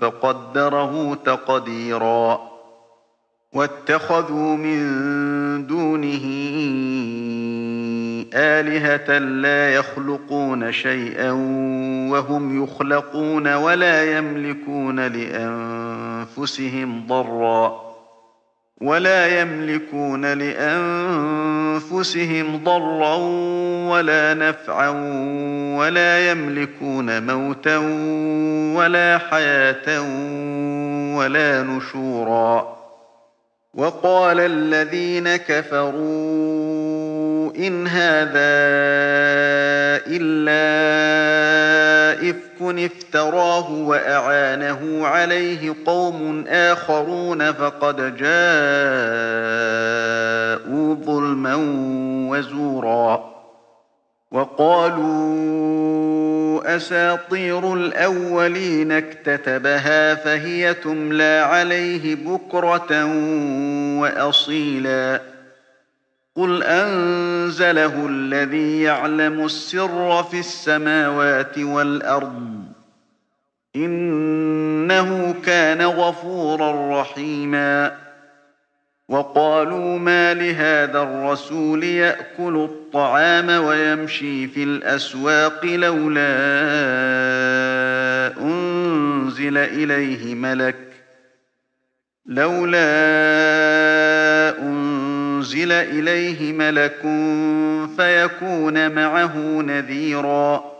فقدره تقديرا. واتخذوا من دونه آلهة لا يخلقون شيئا وهم يخلقون ولا يملكون لأنفسهم ضرًّا. ولا يملكون لأنفسهم ضرا ولا نفعا ولا يملكون موتا ولا حياة ولا نشورا. وقال الذين كفروا إن هذا إلا إفك افتراه وأعانه عليه قوم آخرون فقد جاءوا ظلما وزورا وقالوا أساطير الأولين اكتتبها فهي تملى عليه بكرة وأصيلا قل أنزله الذي يعلم السر في السماوات والأرض إنه كان غفورا رحيما. وقالوا ما لهذا الرسول يأكل الطعام ويمشي في الأسواق لولا أنزل إليه ملك لولا أنزل إليه ملك فيكون معه نذيرا.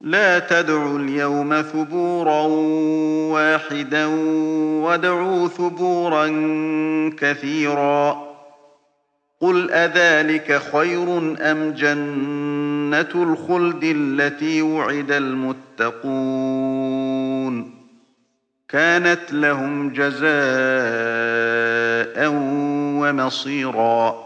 لا تدعوا اليوم ثبورا واحدا وادعوا ثبورا كثيرا. قل أذلك خير أم جنة الخلد التي وعد المتقون؟ كانت لهم جزاء ومصيرا.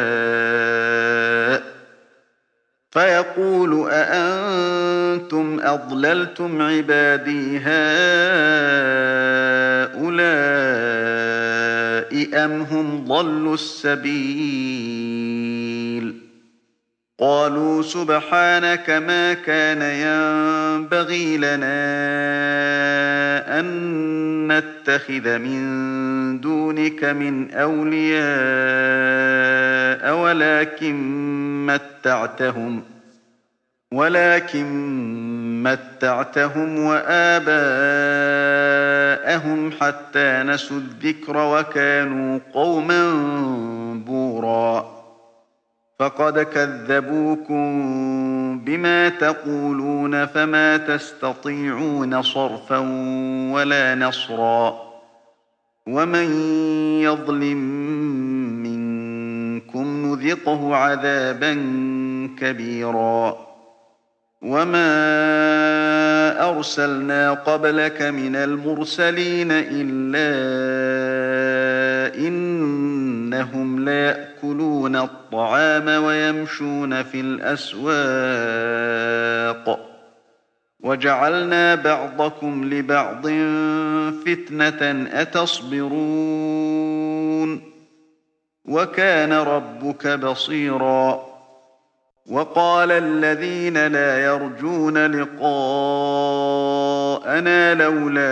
فيقول أأنتم أضللتم عبادي هؤلاء أم هم ضلوا السبيل؟ قالوا سبحانك ما كان ينبغي لنا أن نتخذ من دونك من أولياء ولكن متعتهم ولكن متعتهم وآباءهم حتى نسوا الذكر وكانوا قوما بورا. فقد كذبوكم بما تقولون فما تستطيعون صرفا ولا نصرا ومن يظلم منكم نذقه عذابا كبيرا وما أرسلنا قبلك من المرسلين إلا إنهم ليأكلون الطعام ويمشون في الأسواق. وجعلنا بعضكم لبعض فتنة أتصبرون. وكان ربك بصيراً. وقال الذين لا يرجون لقاءنا لولا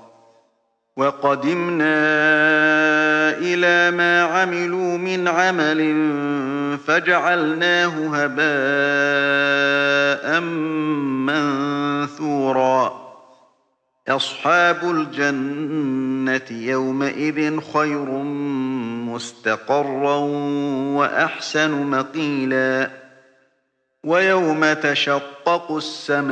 وقدمنا إلى ما عملوا من عمل فجعلناه هباء منثورا. أصحاب الجنة يومئذ خير مستقرا وأحسن مقيلا. ويوم تشقق السماء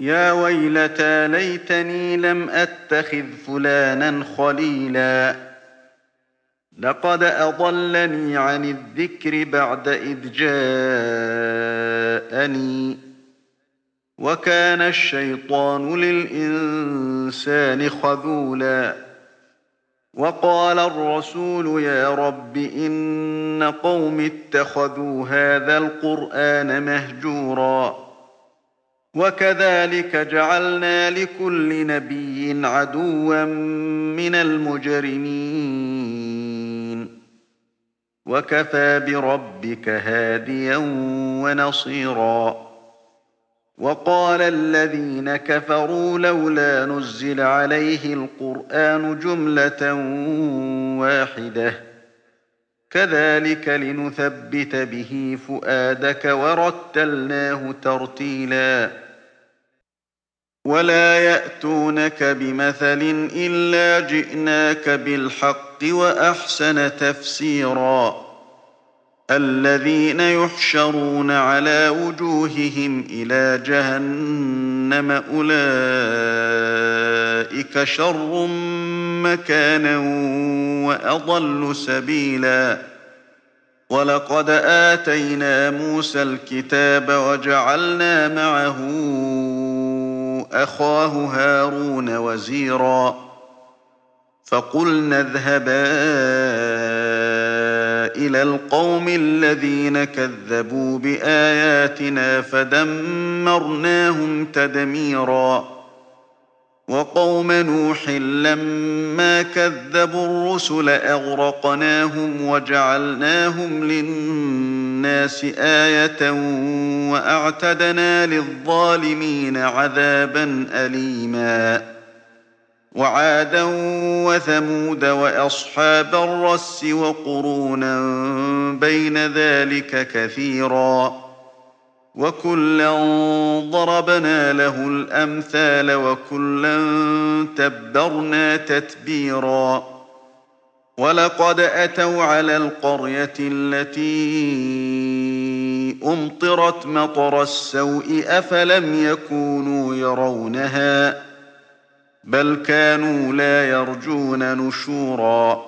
يا ويلتى ليتني لم أتخذ فلانا خليلا. لقد أضلني عن الذكر بعد إذ جاءني. وكان الشيطان للإنسان خذولا. وقال الرسول يا رب إن قوم اتخذوا هذا القرآن مهجورا. وكذلك جعلنا لكل نبي عدوا من المجرمين. وكفى بربك هاديا ونصيرا. وقال الذين كفروا لولا نزل عليه القرآن جملة واحدة. كذلك لنثبت به فؤادك ورتلناه ترتيلا. ولا يأتونك بمثل إلا جئناك بالحق وأحسن تفسيراً الذين يحشرون على وجوههم إلى جهنم أولئك شر مكانا وأضل سبيلا ولقد آتينا موسى الكتاب وجعلنا معه أخاه هارون وزيرا فقلنا اذهبا إلى القوم الذين كذبوا بآياتنا فدمرناهم تدميرا وقوم نوح لما كذبوا الرسل أغرقناهم وجعلناهم للناس آية وأعتدنا للظالمين عذابا أليماً. وعادا وثمود وأصحاب الرس وقرونا بين ذلك كثيرا. وكلا ضربنا له الأمثال وكلا تبرنا تتبيرا وَلَقَدْ أَتَوْا عَلَى الْقَرْيَةِ الَّتِي أُمْطِرَتْ مَطَرَ السَّوْءِ أَفَلَمْ يَكُونُوا يَرَوْنَهَا ۚ بَلْ كَانُوا لَا يَرْجُونَ نُشُورًا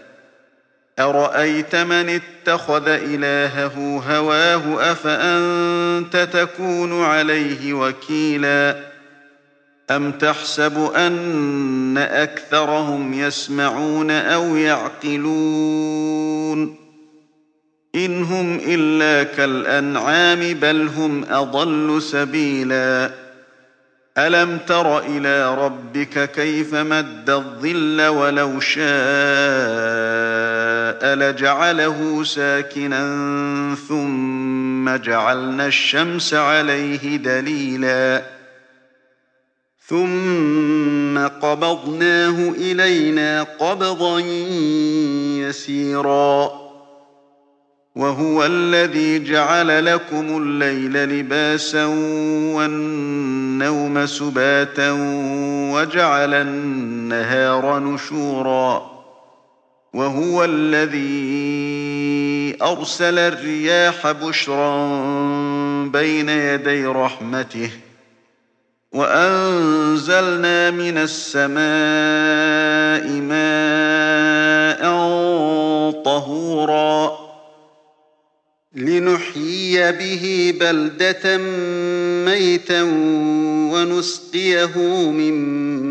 أَرَأَيْتَ مَنِ اتَّخَذَ إِلَٰهَهُ هَوَاهُ أَفَأَنتَ تَكُونُ عَلَيْهِ وَكِيلًا؟ أَمْ تَحْسَبُ أَنَّ أَكْثَرَهُمْ يَسْمَعُونَ أَوْ يَعْقِلُونَ؟ إِنْ هُمْ إِلَّا كَالْأَنْعَامِ بَلْ هُمْ أَضَلُّ سَبِيلًا. أَلَمْ تَرَ إِلَىٰ رَبِّكَ كَيْفَ مَدَّ الظِّلَّ وَلَوْ شَاءَ لَجَعَلَهُ سَاكِنًا ثُمَّ جَعَلْنَا الشَّمْسَ عَلَيْهِ دَلِيلًا ثُمَّ قَبَضْنَاهُ إِلَيْنَا قَبْضًا يَسِيرًا وَهُوَ الَّذِي جَعَلَ لَكُمُ اللَّيْلَ لِبَاسًا وَالنَّوْمَ سُبَاتًا وَجَعَلَ النَّهَارَ نُشُورًا وَهُوَ الَّذِي أَرْسَلَ الرِّيَاحَ بُشْرًا بَيْنَ يَدَيْ رَحْمَتِهِ وَأَنزَلْنَا مِنَ السَّمَاءِ مَاءً طَهُورًا لِّنُحْيِيَ بِهِ بَلْدَةً مَّيْتًا وَنُسْقِيَهُ مِمَّا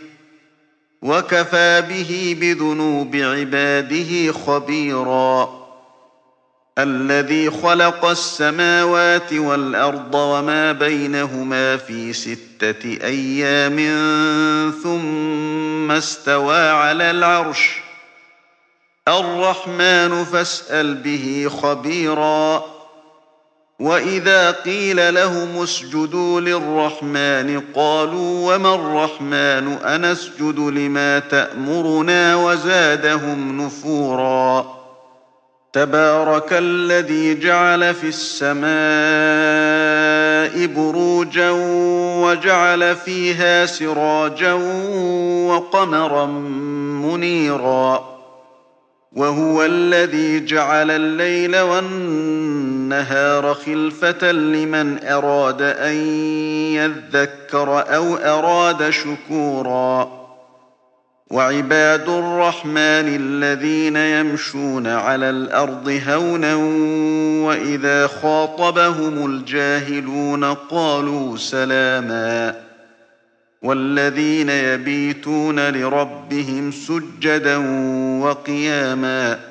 وَكَفَىٰ بِهِ بِذُنُوبِ عِبَادِهِ خَبِيرًا. الذي خلق السماوات والأرض وما بينهما في ستة أيام ثم استوى على العرش. الرحمن فاسأل به خبيرا. وإذا قيل لهم اسجدوا للرحمن قالوا وما الرحمن أنسجد لما تأمرنا وزادهم نفوراً تبارك الذي جعل في السماء بروجا وجعل فيها سراجا وقمرا منيرا وهو الذي جعل الليل والنهار خلفة لمن أراد أن يذكر أو أراد شكورا. وعباد الرحمن الذين يمشون على الأرض هونا وإذا خاطبهم الجاهلون قالوا سلاماً. والذين يبيتون لربهم سجدا وقياما.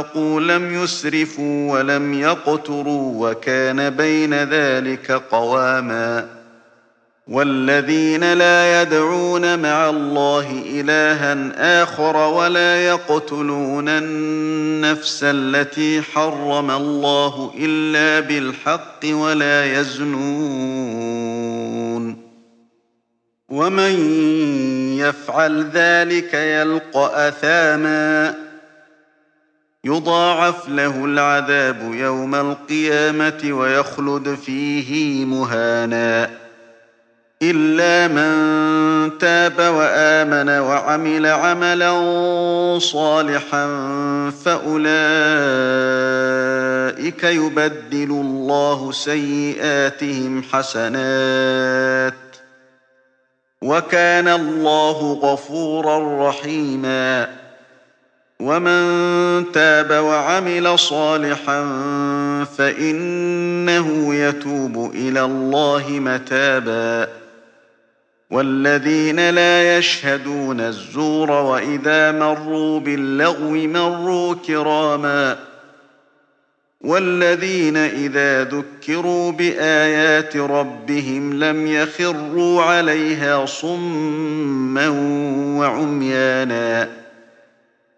أنفقوا لم يسرفوا ولم يقتروا وكان بين ذلك قواما والذين لا يدعون مع الله إلها آخر ولا يقتلون النفس التي حرم الله إلا بالحق ولا يزنون ومن يفعل ذلك يلقى أثاما يضاعف له العذاب يوم القيامة ويخلد فيه مهانا. إلا من تاب وآمن وعمل عملا صالحا فأولئك يبدل الله سيئاتهم حسنات. وكان الله غفورا رحيما. ومن تاب وعمل صالحا فإنه يتوب إلى الله متابا والذين لا يشهدون الزور وإذا مروا باللغو مروا كراما والذين إذا ذكروا بآيات ربهم لم يخروا عليها صما وعميانا